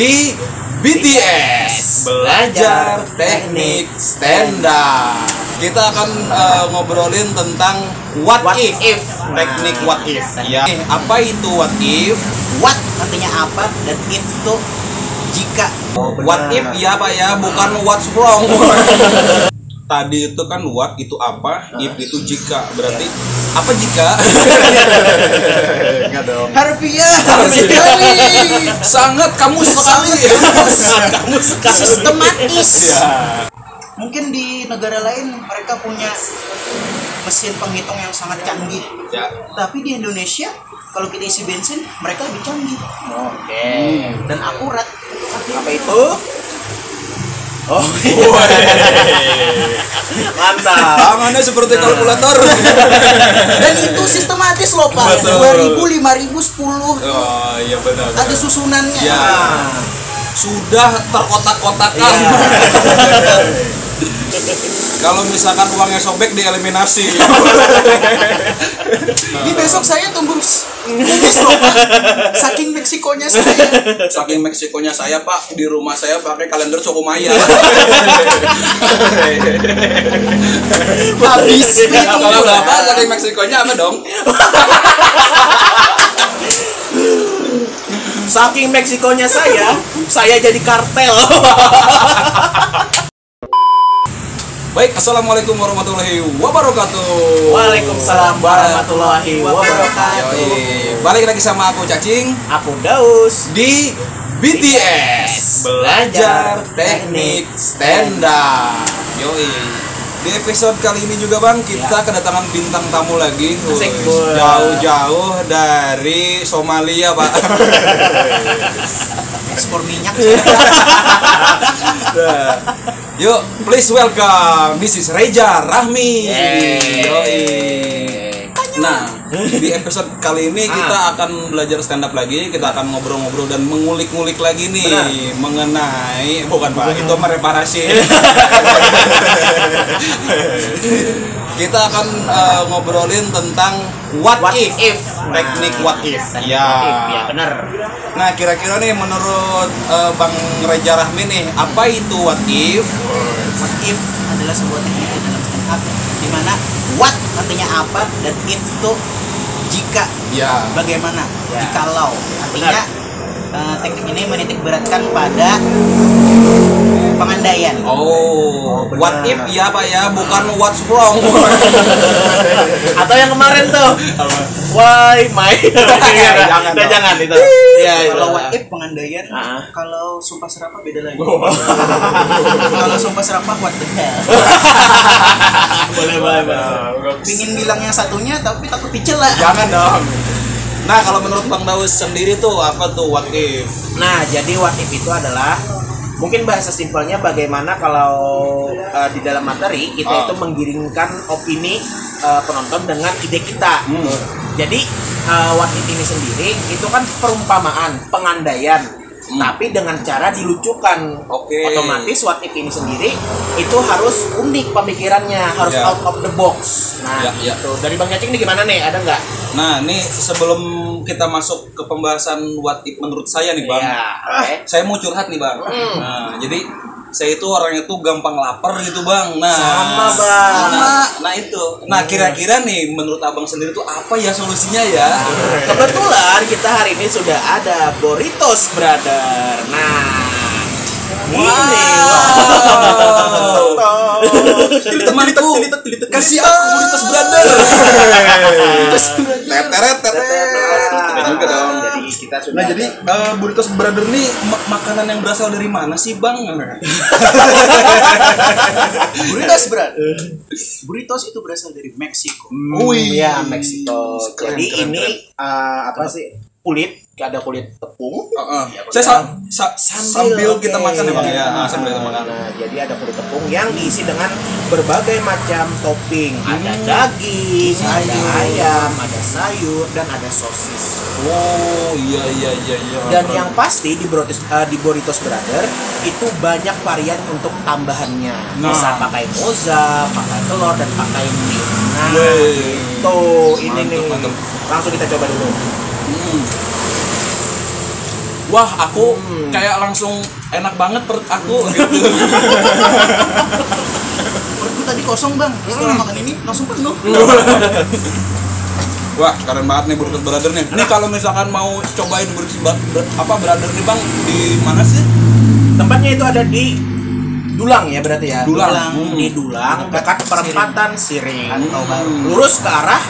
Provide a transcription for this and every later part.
di BTS belajar teknik stand up. Kita akan eh, ngobrolin tentang what, What if, if. teknik Nah, what if. Ya, apa itu what if? What artinya apa dan if itu jika. Oh, What if ya Pak ya, bukan what's wrong. Tadi itu kan what itu apa, if itu jika. Berarti apa jika? Enggak dong. Harfiah, sekali. sangat kamu sekali. kamu sistematis. Ya. Mungkin di negara lain mereka punya mesin penghitung yang sangat canggih. Ya. Tapi di Indonesia kalau kita isi bensin mereka lebih canggih Oke. dan akurat. Apa itu? Oh, mantap. Tangannya seperti kalkulator. Dan itu sistematis loh Pak. Betul. 2000, 5000, 10 Oh iya benar. ada benar. susunannya. Ya. Sudah terkotak-kotakan. Kalau misalkan uangnya sobek dieliminasi. Di besok saya kumis loh Pak. Saking Meksikonya saya. Saking Meksikonya saya Pak, di rumah saya pakai kalender suku Maya. Habis Kalau Bapak saking Meksikonya apa dong? Saking Meksikonya saya, saya jadi kartel. Baik, Assalamualaikum warahmatullahi wabarakatuh. Waalaikumsalam warahmatullahi wabarakatuh. Yoi. Balik lagi sama aku Cacing Aku Daus. di BTS belajar teknik stand up. Yoi. Di episode kali ini juga Bang, kita kedatangan bintang tamu lagi. Ya. Jauh-jauh dari Somalia, Pak. ekspor minyak. Nah, Yuk, please welcome Mrs. Reja Rahmi. Yoi. Nah, di episode kali ini kita akan belajar stand up lagi, kita akan ngobrol-ngobrol dan mengulik-ngulik lagi nih Benar. mengenai bukan Pak, itu mereparasi. kita akan eh, ngobrolin tentang what, What if, if. teknik Nah, what if. Teknik Ya. what if, Ya benar. Nah, kira-kira nih menurut eh, Bang Reja Rahmi nih, apa itu what if? What if adalah sebuah teknik dalam stand up di mana what artinya apa dan if itu jika Ya. bagaimana Ya. jikalau artinya eh, teknik ini menitik beratkan pada pengandaian Oh, benar. what if ya Pak ya, bukan what's wrong. Atau yang kemarin tuh. Why my? Jangan Udah dong. jangan itu. Iya, itu. kalau what if pengandaian Ah. kalau sumpah serapah beda lagi kalau sumpah serapah what the hell boleh boleh boleh. pingin bilang yang satunya tapi takut dicela Jangan dong. Nah, kalau menurut Bang Daus sendiri tuh apa tuh what if? Nah, jadi what if itu adalah mungkin bahasa simpelnya bagaimana kalau uh, di dalam materi kita Oh. itu menggiringkan opini uh, penonton dengan ide kita. Hmm. Jadi uh, what if ini sendiri itu kan perumpamaan, pengandaian. Hmm. Tapi dengan cara dilucukan. Oke. Otomatis what if ini sendiri itu harus unik pemikirannya, harus Ya. out of the box. Nah, Ya, ya. gitu. Dari Bang Cacing ini gimana nih? Ada nggak? Nah, nih sebelum kita masuk ke pembahasan what if menurut saya nih, Bang. Ya, oke. Saya mau curhat nih, Bang. Hmm. Nah, jadi saya itu orangnya tuh gampang lapar gitu, Bang. Nah, Sama, Bang. Nah, nah itu. Nah, kira-kira nih menurut Abang sendiri tuh apa ya solusinya ya? Kebetulan kita hari ini sudah ada Boritos Brother. Nah, ini Wow. Temanku, kasih aku Buritos Brother. Teteret, teteret. Ada juga dong. Jadi kita sudah. Nah jadi eh, Burritos Brother nih ma- makanan yang berasal dari mana sih bang? burritos berat burritos itu berasal dari Meksiko Wih, ya Meksiko. Jadi keren, ini keren. eh, apa sih? Kulit, ada kulit tepung. Heeh. Saya sa- sa- sambil, oke. kita makan ya bang ya, Ah, sambil kita makan. Nah, jadi ada kulit tepung yang diisi dengan berbagai macam topping. Ada daging, ada ayam, ada sayur, dan ada sosis. Oh iya iya iya iya. Dan yang pasti di Boritos, eh, di Boritos Brother itu banyak varian untuk tambahannya. Nah. Bisa pakai moza, pakai telur dan pakai mie. Nah, Wey. tuh ini Mantap, nih. mantap. Langsung kita coba dulu. Hmm. Wah aku Hmm. kayak langsung enak banget perut aku gitu Perutku tadi kosong bang, setelah makan ini langsung penuh. wah keren banget nih burger brother nih ini kalau misalkan mau cobain burger apa brother nih bang di mana sih Tempatnya itu ada di Dulang ya berarti ya. Dulang. Dulang. Hmm. Di Dulang dekat perempatan Siring. Rantau baru. Lurus ke arah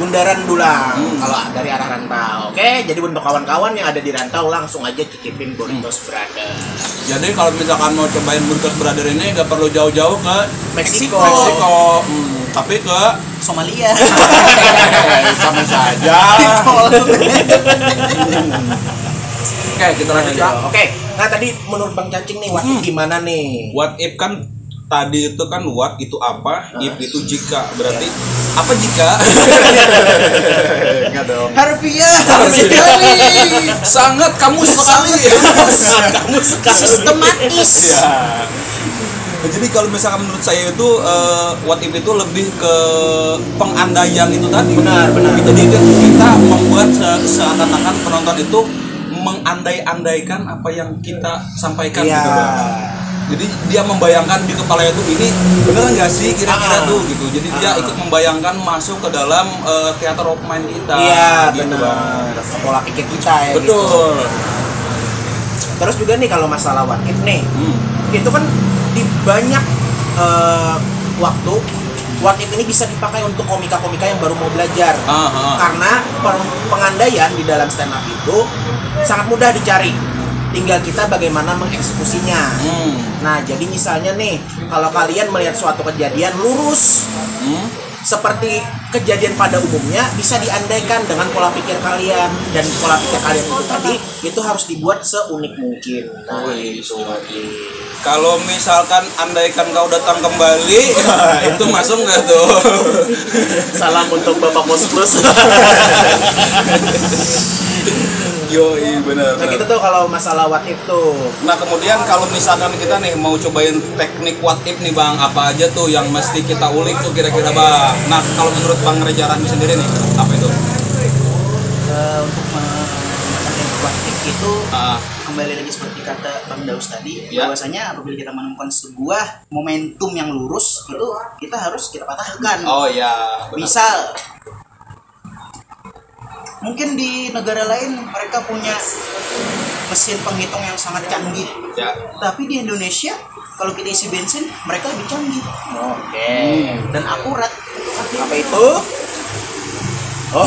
Bundaran Dulang Hmm. kalau dari arah rantau. Oke, jadi untuk kawan-kawan yang ada di rantau langsung aja cicipin Burritos Brother. Jadi kalau misalkan mau cobain Burgers Brother ini nggak perlu jauh-jauh ke Meksiko. Meksiko, Hmm, tapi ke Somalia. sama saja. Oke, kita lanjut ya. Oke, nah tadi menurut Bang Cacing nih, waktu Hmm. gimana nih? What if kan tadi itu kan what itu apa, if itu jika berarti apa jika? Enggak dong. Harfiah. sekali. Sangat kamu sekali. kamu sekali. Sistematis. Ya. Jadi kalau misalkan menurut saya itu eh, what if itu lebih ke pengandaian itu tadi. Benar, benar. Jadi kan kita membuat se- seakan-akan penonton itu mengandai-andaikan apa yang kita sampaikan Iya. gitu. Jadi dia membayangkan di kepala itu ini bener nggak sih kira-kira Ah. tuh gitu. Jadi dia Ah. ikut membayangkan masuk ke dalam eh, teater of mind kita. Iya, gitu, Bang. benar. Pola pikir kita ya gitu. Betul. Terus juga nih kalau masalah what if nih, Hmm. itu kan di banyak eh, waktu what if ini bisa dipakai untuk komika-komika yang baru mau belajar. Ah, ah. Karena pengandaian di dalam stand up itu sangat mudah dicari. Tinggal kita bagaimana mengeksekusinya. Hmm. Nah, jadi misalnya nih, kalau kalian melihat suatu kejadian lurus Hmm. seperti kejadian pada umumnya bisa diandaikan dengan pola pikir kalian dan pola pikir kalian itu tadi itu harus dibuat seunik mungkin. Nah, Wih, itu Kalau misalkan andaikan kau datang kembali, itu masuk nggak tuh? Salam untuk Bapak Pos Plus. Yo, benar. nah, gitu tuh kalau masalah what if tuh. Nah kemudian kalau misalkan kita nih mau cobain teknik what if nih bang, apa aja tuh yang mesti kita ulik tuh kira-kira bang? Nah kalau menurut bang Reja Rahmi sendiri nih, apa itu? Eh, untuk teknik kuantik itu Ah, kembali lagi seperti kata Bang Daus tadi Ya. bahwasanya apabila kita menemukan sebuah momentum yang lurus itu kita harus kita patahkan oh ya. benar. misal mungkin di negara lain mereka punya mesin penghitung yang sangat canggih Ya. tapi di Indonesia kalau kita isi bensin mereka lebih canggih Oke. dan akurat Apa itu? Oh,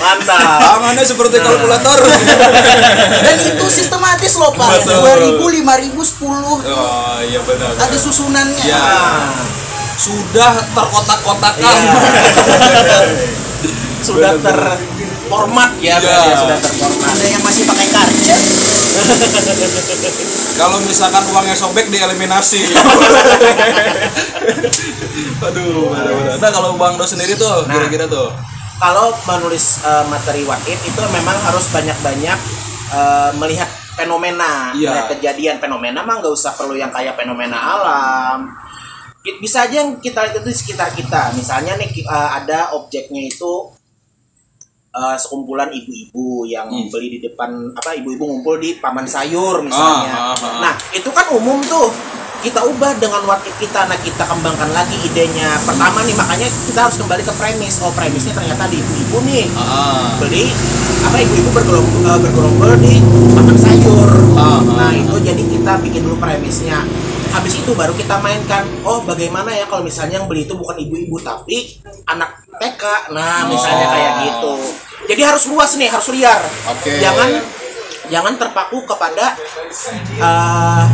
mantap. Tangannya seperti kalkulator. dan itu sistematis loh pak Betul. 2000 5000 10 oh iya benar. ada susunannya Ya. Sudah terkotak-kotakan. Iya. Sudah terformat ya, Iya. ya, sudah terformat. ada yang masih pakai karcer Kalau misalkan uangnya sobek dieliminasi. Aduh, benar-benar. Nah kalau bang Do sendiri tuh, Nah. kira-kira tuh. Kalau menulis eh, materi what if itu memang harus banyak-banyak eh, melihat fenomena, Iya. melihat kejadian fenomena mah nggak usah perlu yang kayak fenomena alam. Bisa aja yang kita lihat itu di sekitar kita. Misalnya nih eh, ada objeknya itu eh, sekumpulan ibu-ibu yang Hmm. beli di depan apa ibu-ibu ngumpul di paman sayur misalnya. Ah, ah, ah. Nah, itu kan umum tuh. Kita ubah dengan what if kita, nah kita kembangkan lagi idenya. Pertama nih makanya kita harus kembali ke premis. Oh, premisnya ternyata di ibu-ibu nih Ah. beli apa ibu-ibu bergerombol eh, bergerombol di paman sayur. Ah, ah. Nah, itu jadi kita bikin dulu premisnya. Habis itu baru kita mainkan. Oh, bagaimana ya kalau misalnya yang beli itu bukan ibu-ibu tapi anak TK. Nah, misalnya Oh. kayak gitu. Jadi harus luas nih, harus liar. Oke. Jangan jangan terpaku kepada eh,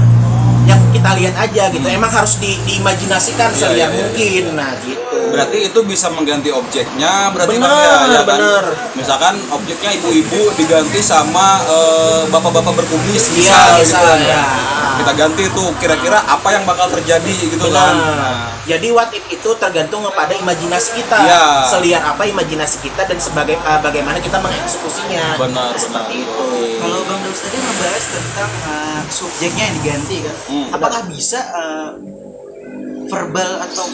yang kita lihat aja gitu. Emang harus di, diimajinasikan seliar iya, iya. mungkin. Nah, gitu. Berarti itu bisa mengganti objeknya, berarti Bener, Bang, ya, ya kan? bener. Misalkan objeknya ibu-ibu diganti sama eh, bapak-bapak berkumis, Iya, bisa, bisa, gitu kan, ya. Kita ganti tuh kira-kira apa yang bakal terjadi gitu kan. Benar. Jadi what if itu tergantung kepada imajinasi kita. Iya. Seliar apa imajinasi kita dan sebagai eh, bagaimana kita mengeksekusinya. Benar, Seperti benar. itu. Kalau Bang Daus tadi ngebahas tentang uh, subjeknya yang diganti kan, Hmm. apakah bisa uh, verbal atau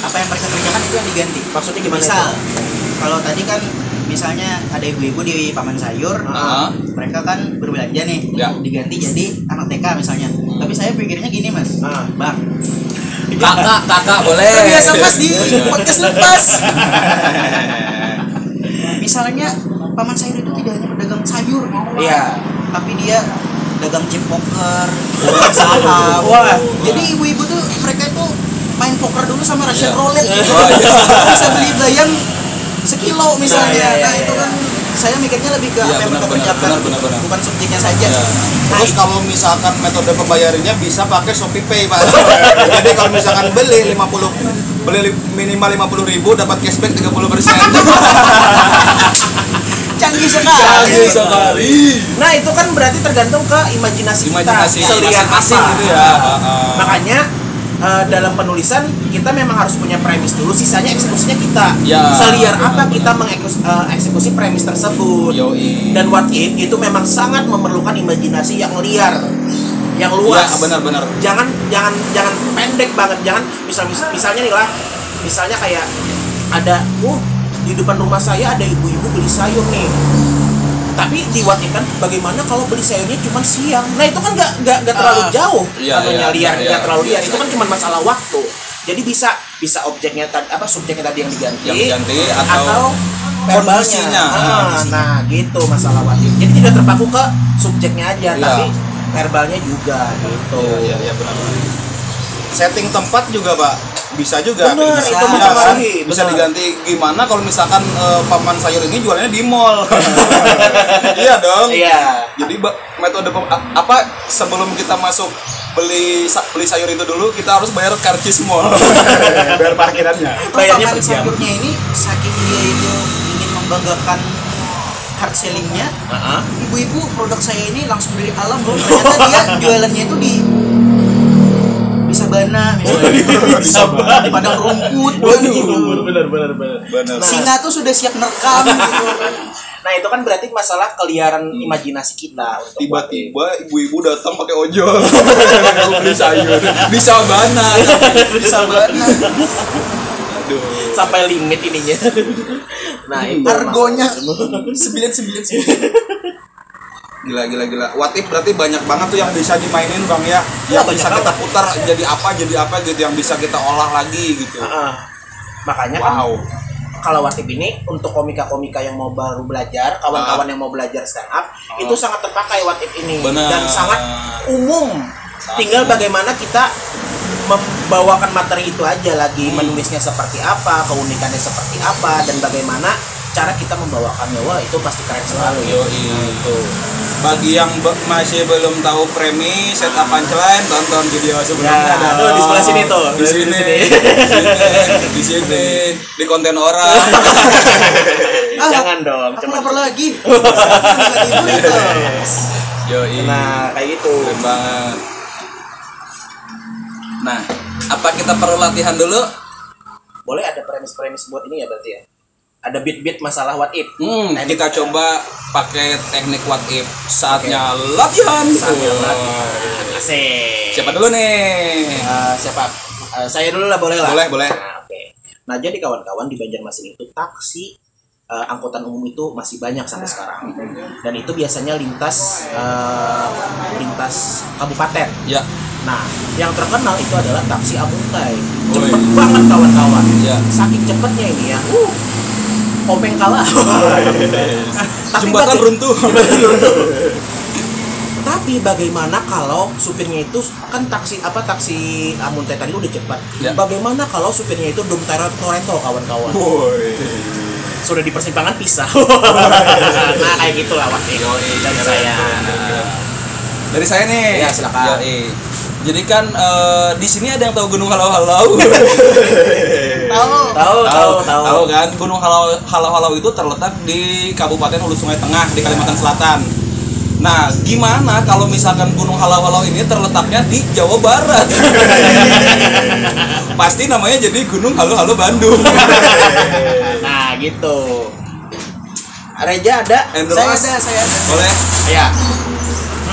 apa yang mereka kerjakan itu yang diganti? Maksudnya gimana Misal, kalau tadi kan misalnya ada ibu-ibu di paman sayur, Ah. mereka kan berbelanja nih, Ya. diganti jadi anak TK misalnya. Tapi saya pikirnya gini mas, Ah. bang, Kakak, kakak boleh. Biasa mas di podcast lepas. misalnya paman sayur itu tidak hanya pedagang sayur, Iya. tapi dia dagang chip poker, saham. Wah. Jadi ibu-ibu tuh mereka tuh main poker dulu sama Russian Iya. roulette gitu. Oh, iya. bisa beli bayam sekilo misalnya. Iya, iya, nah itu kan saya mikirnya lebih ke Iya, apa yang benar, benar, kerjakan, benar, benar, benar. bukan subjeknya saja. Iya. Terus kalau misalkan metode pembayarannya bisa pakai Shopee Pay, Pak. Jadi kalau misalkan beli 50 beli li- minimal 50 ribu dapat cashback 30 persen. Canggih sekali. Canggih sekali. Nah itu kan berarti tergantung ke imajinasi, Imajinasi kita masing-masing apa. gitu ya. Makanya eh, dalam penulisan kita memang harus punya premis dulu, sisanya eksekusinya kita. Ya, Seliar benar, apa benar. kita mengeksekusi premis tersebut. Yoi. Dan what if itu memang sangat memerlukan imajinasi yang liar, yang luas. Ya, benar-benar. Jangan jangan jangan pendek banget. Jangan misal mis- misalnya nih lah, misalnya kayak ada, uh di depan rumah saya ada ibu-ibu beli sayur nih. Tapi di what if kan bagaimana kalau beli sayurnya cuma siang? Nah itu kan nggak nggak nggak terlalu Ah. jauh Iya, anunya iya, liar iya, nggak terlalu iya, liar. Itu iya. kan cuma masalah waktu. Jadi bisa bisa objeknya tadi apa subjeknya tadi yang diganti, Yang diganti atau verbalnya. kondisinya. Ah, Ah, nah gitu masalah if. Jadi tidak terpaku ke subjeknya aja, Iya. tapi verbalnya juga gitu. Iya, iya, benar. Setting tempat juga, Pak. Bisa juga. Benar, Bisa. itu Bisa, mempengaruhi, bisa diganti gimana kalau misalkan eh, paman sayur ini jualannya di mall. iya dong. Iya. Jadi metode apa sebelum kita masuk beli sa- beli sayur itu dulu kita harus bayar karcis mall. bayar parkirannya. Bayarnya paman per sayurnya ini saking dia itu ingin membanggakan hard sellingnya Heeh. ibu-ibu produk saya ini langsung dari alam loh ternyata dia jualannya itu di sabana misalnya Di Sabana. di padang rumput benar benar benar. Benar. Nah, singa tuh sudah siap nerekam gitu nah itu kan berarti masalah keliaran imajinasi kita Tiba-tiba ibu-ibu datang pakai ojol. beli sayur di sabana. di sabana sampai limit ininya. nah, itu argonya masalah. sembilan sembilan Gila gila gila. What if berarti banyak banget tuh yang bisa dimainin Bang ya. Iya, Yang banyak bisa kita putar jadi apa jadi apa gitu yang bisa kita olah lagi gitu. Heeh. Makanya kan Wow. kalau Watip ini untuk komika-komika yang mau baru belajar, kawan-kawan yang mau belajar stand up, itu sangat terpakai Watip ini Benar. dan sangat umum. Tinggal bagaimana kita membawakan materi itu aja lagi menulisnya seperti apa, keunikannya seperti apa dan bagaimana cara kita membawakannya. Wah, itu pasti keren sekali. Yoi. Itu. Bagi yang be- masih belum tahu premis, setup punchline, tonton video sebelumnya. Ya, dong. tuh, di sebelah sini tuh. Di Di sini, sini. di sini, di sini, di konten orang. Ah, Jangan dong, aku lapar lagi. Yoi. Nah, kayak gitu. Keren banget. Nah, apa kita perlu latihan dulu? Boleh ada premis-premis buat ini ya berarti ya? Ada beat-beat masalah what if. Hmm, Nah, kita coba pakai teknik what if. Saatnya latihan. Saatnya Oh. latihan. Asik. Siapa dulu nih? Eh, siapa? Eh, saya dulu lah boleh lah. Boleh, boleh. Nah, oke. Nah, jadi kawan-kawan di Banjarmasin itu taksi eh, angkutan umum itu masih banyak sampai sekarang. Dan itu biasanya lintas eh, lintas kabupaten. Ya. Nah, yang terkenal itu adalah taksi Amuntai. Cepet Woi. banget kawan-kawan. Ya. Saking cepetnya ini ya. Uh, kopeng kalah. Tapi Jembatan runtuh. Tapi bagaimana kalau supirnya itu kan taksi apa taksi Amuntai tadi udah cepat. Ya. Bagaimana kalau supirnya itu Dom Toretto kawan-kawan? Sudah di persimpangan pisah. nah kayak gitulah waktu itu keren, saya. Dari saya nih. Ya, silakan. Yoi. Jadi kan eh, di sini ada yang tahu Gunung Halau Halau. tahu Tahu tahu tahu. Tahu kan? Gunung Halau Halau Halau itu terletak di Kabupaten Hulu Sungai Tengah di Kalimantan Selatan. Nah, gimana kalau misalkan Gunung Halau Halau ini terletaknya di Jawa Barat? Pasti namanya jadi Gunung Halau Halau Bandung. Nah gitu. Reja ada? Endorse. saya ada saya ada Boleh? Ya.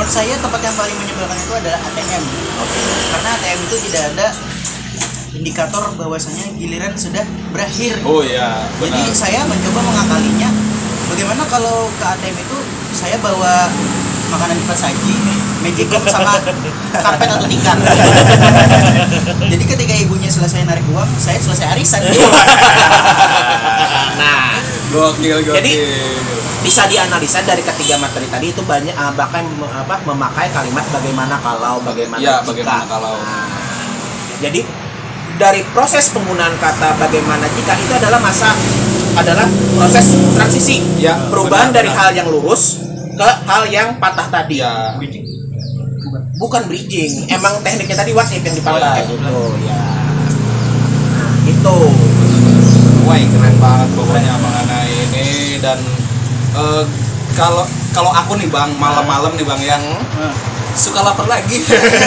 Menurut saya tempat yang paling menyebalkan itu adalah ATM karena ATM itu tidak ada indikator bahwasanya giliran sudah berakhir Oh iya, jadi benar. saya mencoba mengakalinya bagaimana kalau ke ATM itu saya bawa makanan cepat saji, magicom sama karpet atau tikar. Jadi ketika ibunya selesai narik uang, saya selesai arisan. nah Gokil, gokil. Jadi, bisa dianalisa dari ketiga materi tadi itu banyak uh, bahkan apa memakai kalimat bagaimana kalau bagaimana Ya, jika. bagaimana kalau. Nah, jadi dari proses penggunaan kata bagaimana jika itu adalah masa adalah proses transisi Ya, perubahan benar, dari benar. hal yang lurus ke hal yang patah tadi ya bukan bridging emang tekniknya tadi what if yang dipakai Oh, ya. gitu ya nah, itu Wah, keren banget pokoknya mengenai ini dan eh, kalau kalau aku nih bang malam-malam nih bang ya. Suka lapar lagi.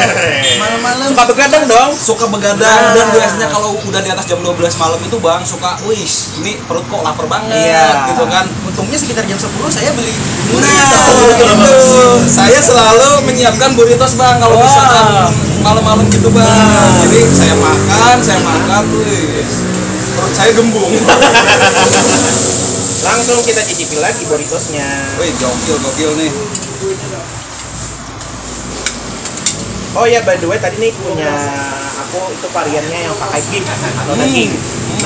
Malam-malam. Suka begadang dong. Suka begadang. Dan biasanya kalau udah di atas jam 12 malam itu bang suka wis ini perut kok lapar banget Iya. gitu kan. Untungnya sekitar jam 10 saya beli Nah, itu saya selalu menyiapkan burritos bang kalau misalkan malam-malam gitu bang. Jadi saya makan, saya makan, wis. Perut saya gembung. langsung kita cicipin lagi burritosnya Wih, gokil gokil nih. Oh ya by the way tadi nih punya aku itu variannya yang pakai beef atau daging.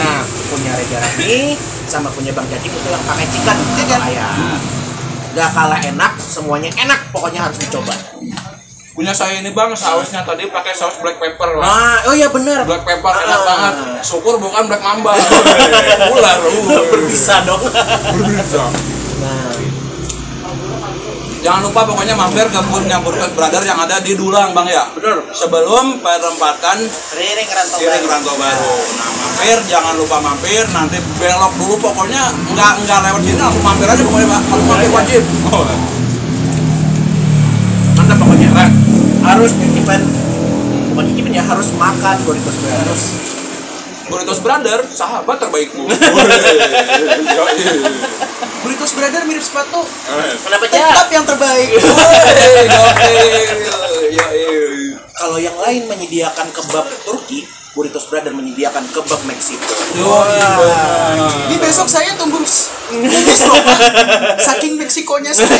Nah punya Reja Rami sama punya Bang Jajim itu yang pakai chicken chicken. Ya. Gak kalah enak, semuanya enak, pokoknya harus dicoba. Punya saya ini bang, sausnya tadi pakai saus black pepper lah. Nah, oh iya benar. Black pepper enak Ah. banget. Syukur bukan black mamba. Ular. Berbisa dong. Berbisa. Nah, Jangan lupa pokoknya mampir ke punya Burger Brother yang ada di Dulang bang ya. Bener. Sebelum perempatan Riring rantau Kiring baru. Rantau Baru. Nah, mampir, jangan lupa mampir, nanti belok dulu pokoknya nggak nggak lewat sini langsung mampir aja pokoknya Pak. Kalau mampir wajib. Oh. mantap pokoknya. Nah, harus cicipan bukan cicipin ya harus makan. Burritos harus. Burritos Brother, sahabat terbaikmu. Burritos Brother mirip sepatu. kenapa Tetap yang terbaik. Kalau yang lain menyediakan kebab Turki, Burritos Brother menyediakan kebab Meksiko. Ini besok saya tunggu tumis loh Pak. Saking Meksikonya saya.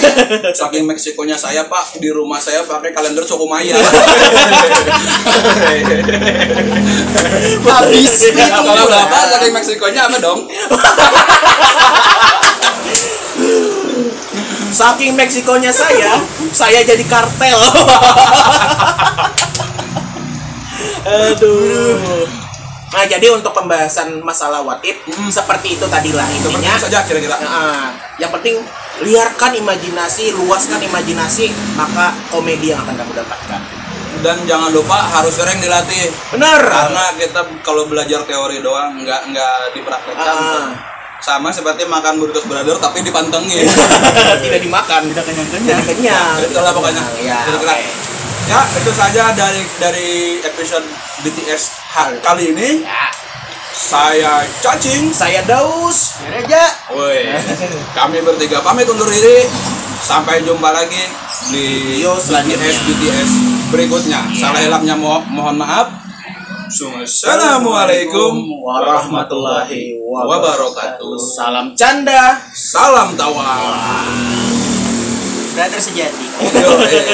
Saking Meksikonya saya Pak, di rumah saya pakai kalender suku Maya. Habis begitu. Kalau Bapak saking Meksikonya apa dong? Saking Meksikonya saya, saya jadi kartel. Aduh. Nah, jadi untuk pembahasan masalah watif seperti itu tadilah Seperti intinya. itu saja kira-kira. Nah, yang penting liarkan imajinasi, luaskan imajinasi, maka komedi yang akan kamu dapatkan. Dan jangan lupa harus sering dilatih. Benar. Karena kita kalau belajar teori doang nggak nggak dipraktekkan. Ah. Sama seperti makan burritos brother tapi dipantengin. tidak dimakan, tidak kenyang-kenyang. Tidak kenyang. Itulah pokoknya. Ya, Kira-kira. Ya, itu saja dari dari episode BTS ha- kali ini. Ya. Saya cacing. Saya Daus. Reja. Woi, kami bertiga pamit undur diri. Sampai jumpa lagi di selanjutnya. BTS BTS berikutnya. Salah hilapnya mo- mohon maaf. Assalamualaikum warahmatullahi wabarakatuh. Salam canda. Salam tawa. Brother sejati. Yo, eh.